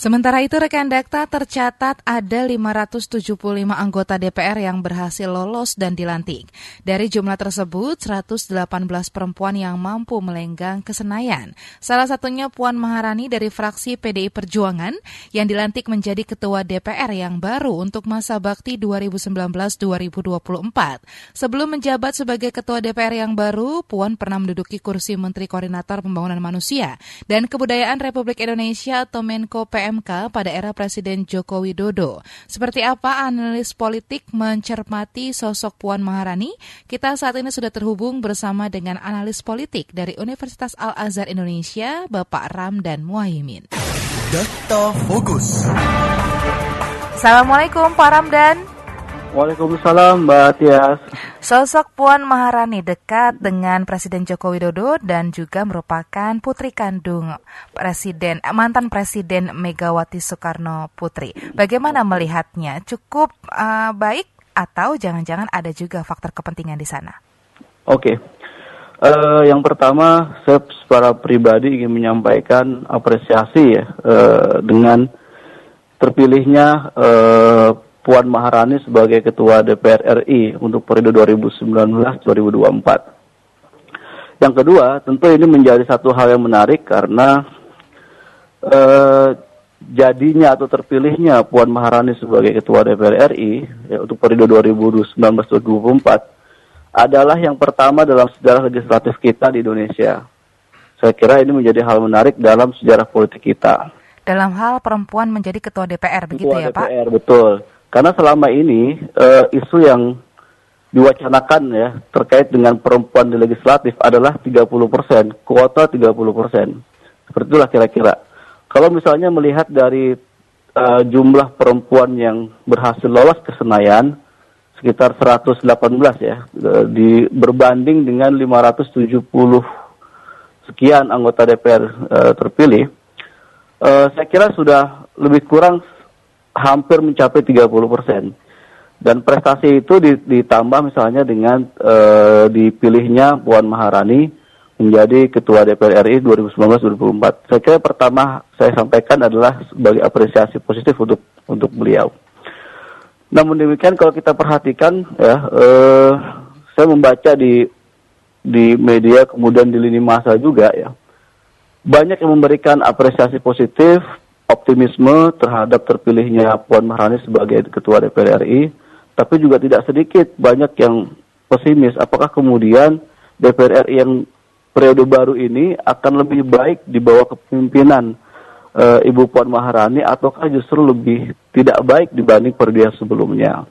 Sementara itu rekan Dakta tercatat ada 575 anggota DPR yang berhasil lolos dan dilantik. Dari jumlah tersebut, 118 perempuan yang mampu melenggang ke Senayan. Salah satunya Puan Maharani dari fraksi PDI Perjuangan yang dilantik menjadi ketua DPR yang baru untuk masa bakti 2019-2024. Sebelum menjabat sebagai ketua DPR yang baru, Puan pernah menduduki kursi Menteri Koordinator Pembangunan Manusia dan Kebudayaan Republik Indonesia atau Menko PM MK pada era Presiden Joko Widodo. Seperti apa analis politik mencermati sosok Puan Maharani? Kita saat ini sudah terhubung bersama dengan analis politik dari Universitas Al-Azhar Indonesia, Bapak Ramdan Muhaimin. Data Fokus. Assalamualaikum Pak Ramdan. Waalaikumsalam Mbak Tias. Sosok Puan Maharani dekat dengan Presiden Joko Widodo dan juga merupakan putri kandung Presiden mantan Presiden Megawati Soekarno Putri. Bagaimana melihatnya? Cukup uh, baik atau jangan-jangan ada juga faktor kepentingan di sana? Oke. Okay. Uh, eh, yang pertama, saya secara pribadi ingin menyampaikan apresiasi ya uh, dengan terpilihnya uh, Puan Maharani sebagai Ketua DPR RI untuk periode 2019-2024. Yang kedua, tentu ini menjadi satu hal yang menarik karena eh, jadinya atau terpilihnya Puan Maharani sebagai Ketua DPR RI ya, untuk periode 2019-2024 adalah yang pertama dalam sejarah legislatif kita di Indonesia. Saya kira ini menjadi hal menarik dalam sejarah politik kita. Dalam hal perempuan menjadi ketua DPR, begitu ketua ya DPR, Pak? DPR, betul. Karena selama ini uh, isu yang diwacanakan ya terkait dengan perempuan di legislatif adalah 30 persen, kuota 30 persen. Seperti itulah kira-kira. Kalau misalnya melihat dari uh, jumlah perempuan yang berhasil lolos ke Senayan, sekitar 118 ya, uh, di berbanding dengan 570 sekian anggota DPR uh, terpilih, uh, saya kira sudah lebih kurang hampir mencapai 30 persen. Dan prestasi itu ditambah misalnya dengan e, dipilihnya Puan Maharani menjadi Ketua DPR RI 2019-2024. Saya kira pertama saya sampaikan adalah sebagai apresiasi positif untuk untuk beliau. Namun demikian kalau kita perhatikan ya, e, saya membaca di di media kemudian di lini masa juga ya, banyak yang memberikan apresiasi positif optimisme terhadap terpilihnya Puan Maharani sebagai Ketua DPR RI, tapi juga tidak sedikit banyak yang pesimis. Apakah kemudian DPR RI yang periode baru ini akan lebih baik di bawah kepemimpinan e, Ibu Puan Maharani ataukah justru lebih tidak baik dibanding periode sebelumnya?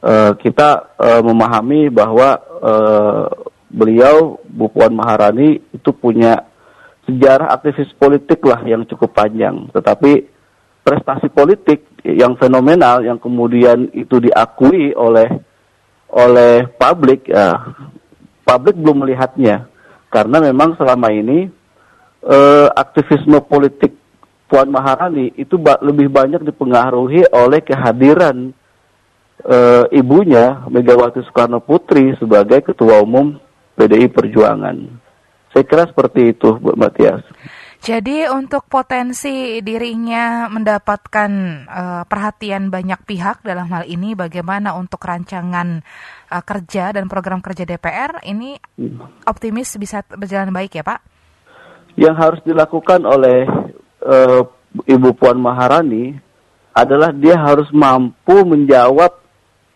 E, kita e, memahami bahwa e, beliau Bu Puan Maharani itu punya sejarah aktivis politik lah yang cukup panjang. Tetapi prestasi politik yang fenomenal yang kemudian itu diakui oleh oleh publik, ya, publik belum melihatnya karena memang selama ini eh, aktivisme politik Puan Maharani itu ba lebih banyak dipengaruhi oleh kehadiran eh, ibunya Megawati Soekarno Putri sebagai ketua umum PDI Perjuangan. Saya kira seperti itu, Bu Matias. Jadi untuk potensi dirinya mendapatkan uh, perhatian banyak pihak dalam hal ini, bagaimana untuk rancangan uh, kerja dan program kerja DPR ini hmm. optimis bisa berjalan baik ya Pak? Yang harus dilakukan oleh uh, Ibu Puan Maharani adalah dia harus mampu menjawab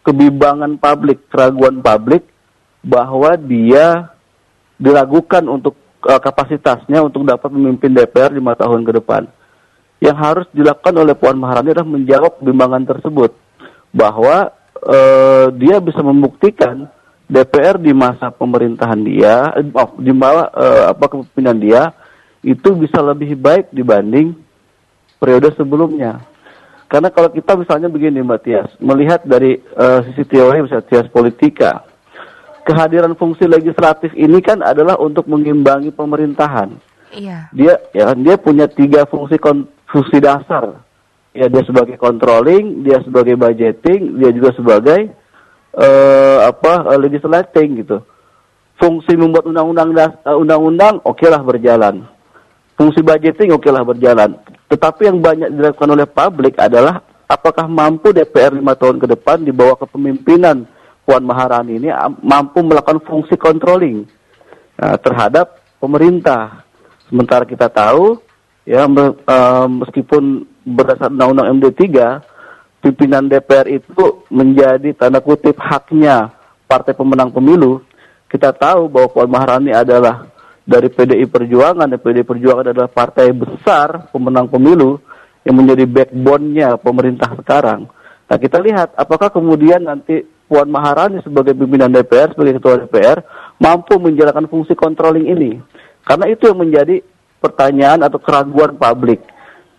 kebimbangan publik, keraguan publik bahwa dia diragukan untuk uh, kapasitasnya untuk dapat memimpin DPR lima tahun ke depan. Yang harus dilakukan oleh Puan Maharani adalah menjawab bimbangan tersebut bahwa uh, dia bisa membuktikan DPR di masa pemerintahan dia, maaf, di bawah uh, apa kepemimpinan dia itu bisa lebih baik dibanding periode sebelumnya. Karena kalau kita misalnya begini Mbak Tias, melihat dari uh, sisi teori misalnya Tias politika, kehadiran fungsi legislatif ini kan adalah untuk mengimbangi pemerintahan. Iya. Dia ya dia punya tiga fungsi fungsi dasar. Ya dia sebagai controlling, dia sebagai budgeting, dia juga sebagai uh, apa uh, legislating gitu. Fungsi membuat undang-undang uh, undang-undang oke lah berjalan. Fungsi budgeting oke lah berjalan. Tetapi yang banyak dilakukan oleh publik adalah apakah mampu DPR lima tahun ke depan di bawah kepemimpinan Puan Maharani ini mampu melakukan fungsi controlling uh, terhadap pemerintah. Sementara kita tahu ya uh, meskipun berdasarkan undang-undang MD 3 pimpinan DPR itu menjadi tanda kutip haknya partai pemenang pemilu. Kita tahu bahwa Puan Maharani adalah dari PDI Perjuangan dan PDI Perjuangan adalah partai besar pemenang pemilu yang menjadi backbone-nya pemerintah sekarang. Nah kita lihat apakah kemudian nanti Puan Maharani sebagai pimpinan DPR, sebagai ketua DPR, mampu menjalankan fungsi controlling ini. Karena itu yang menjadi pertanyaan atau keraguan publik.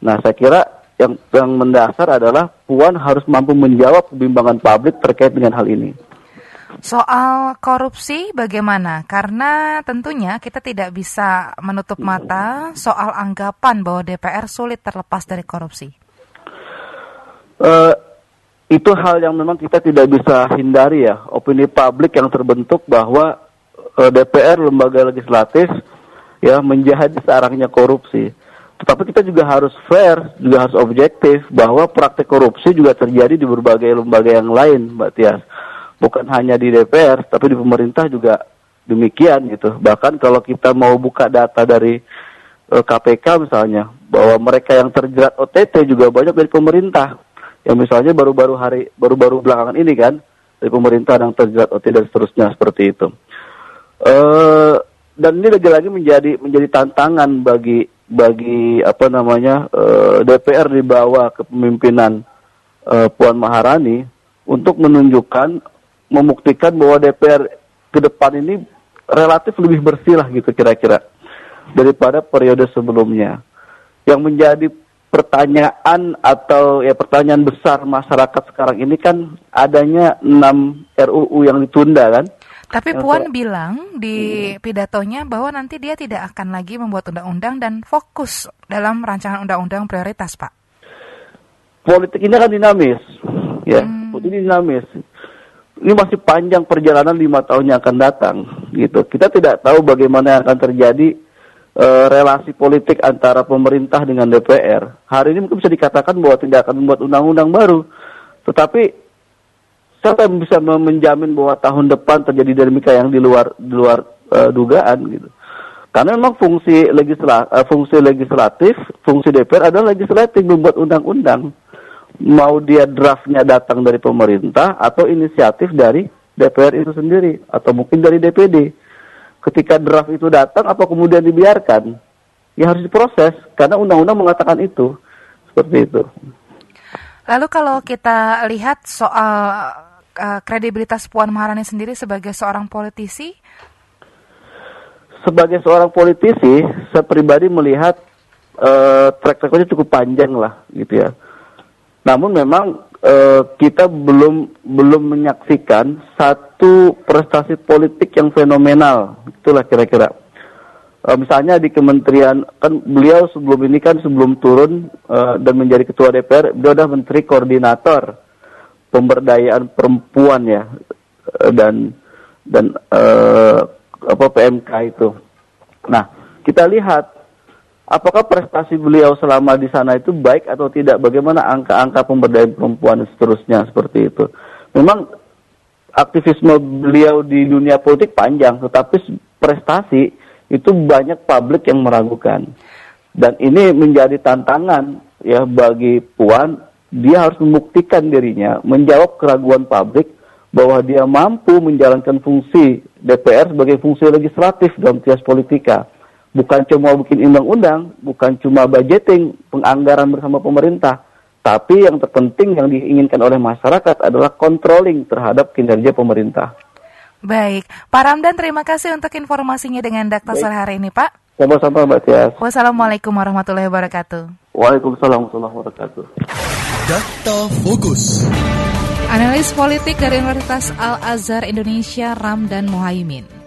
Nah saya kira yang, yang mendasar adalah Puan harus mampu menjawab kebimbangan publik terkait dengan hal ini. Soal korupsi bagaimana? Karena tentunya kita tidak bisa menutup mata soal anggapan bahwa DPR sulit terlepas dari korupsi. Uh, itu hal yang memang kita tidak bisa hindari ya. Opini publik yang terbentuk bahwa eh, DPR lembaga legislatif ya menjadi sarangnya korupsi. Tetapi kita juga harus fair, juga harus objektif bahwa praktek korupsi juga terjadi di berbagai lembaga yang lain, Mbak Tias bukan hanya di DPR tapi di pemerintah juga demikian gitu. Bahkan kalau kita mau buka data dari e, KPK misalnya bahwa mereka yang terjerat OTT juga banyak dari pemerintah. Yang misalnya baru-baru hari baru-baru belakangan ini kan dari pemerintah yang terjerat OTT dan seterusnya seperti itu. Uh, dan ini lagi-lagi menjadi menjadi tantangan bagi bagi apa namanya uh, e, DPR di bawah kepemimpinan uh, Puan Maharani untuk menunjukkan membuktikan bahwa DPR ke depan ini relatif lebih bersih lah gitu kira-kira daripada periode sebelumnya. Yang menjadi pertanyaan atau ya pertanyaan besar masyarakat sekarang ini kan adanya 6 RUU yang ditunda kan. Tapi Puan bilang di pidatonya bahwa nanti dia tidak akan lagi membuat undang-undang dan fokus dalam rancangan undang-undang prioritas, Pak. Politik ini kan dinamis, ya. Hmm. Politik ini dinamis ini masih panjang perjalanan lima tahun yang akan datang gitu kita tidak tahu bagaimana yang akan terjadi e, relasi politik antara pemerintah dengan DPR hari ini mungkin bisa dikatakan bahwa tidak akan membuat undang-undang baru. Tetapi siapa yang bisa menjamin bahwa tahun depan terjadi dinamika yang di luar di luar e, dugaan gitu? Karena memang fungsi legislatif, e, fungsi legislatif, fungsi DPR adalah legislatif membuat undang-undang. Mau dia draftnya datang dari pemerintah atau inisiatif dari DPR itu sendiri atau mungkin dari DPD. Ketika draft itu datang apa kemudian dibiarkan? Ya harus diproses karena undang-undang mengatakan itu. Seperti itu. Lalu kalau kita lihat soal uh, kredibilitas Puan Maharani sendiri sebagai seorang politisi, sebagai seorang politisi, saya pribadi melihat uh, track recordnya cukup panjang lah, gitu ya namun memang e, kita belum belum menyaksikan satu prestasi politik yang fenomenal. Itulah kira-kira. E, misalnya di kementerian kan beliau sebelum ini kan sebelum turun e, dan menjadi ketua DPR, beliau adalah menteri koordinator pemberdayaan perempuan ya e, dan dan e, apa PMK itu. Nah, kita lihat apakah prestasi beliau selama di sana itu baik atau tidak? Bagaimana angka-angka pemberdayaan perempuan dan seterusnya seperti itu? Memang aktivisme beliau di dunia politik panjang, tetapi prestasi itu banyak publik yang meragukan. Dan ini menjadi tantangan ya bagi Puan, dia harus membuktikan dirinya, menjawab keraguan publik bahwa dia mampu menjalankan fungsi DPR sebagai fungsi legislatif dalam tias politika. Bukan cuma bikin undang-undang, bukan cuma budgeting, penganggaran bersama pemerintah, tapi yang terpenting yang diinginkan oleh masyarakat adalah controlling terhadap kinerja pemerintah. Baik, Pak Ramdan terima kasih untuk informasinya dengan Dr. sore hari ini Pak. Sama-sama Mbak Tias. Wassalamualaikum warahmatullahi wabarakatuh. Waalaikumsalam warahmatullahi wabarakatuh. Data Fokus. Analis politik dari Universitas Al-Azhar Indonesia Ramdan Mohaimin.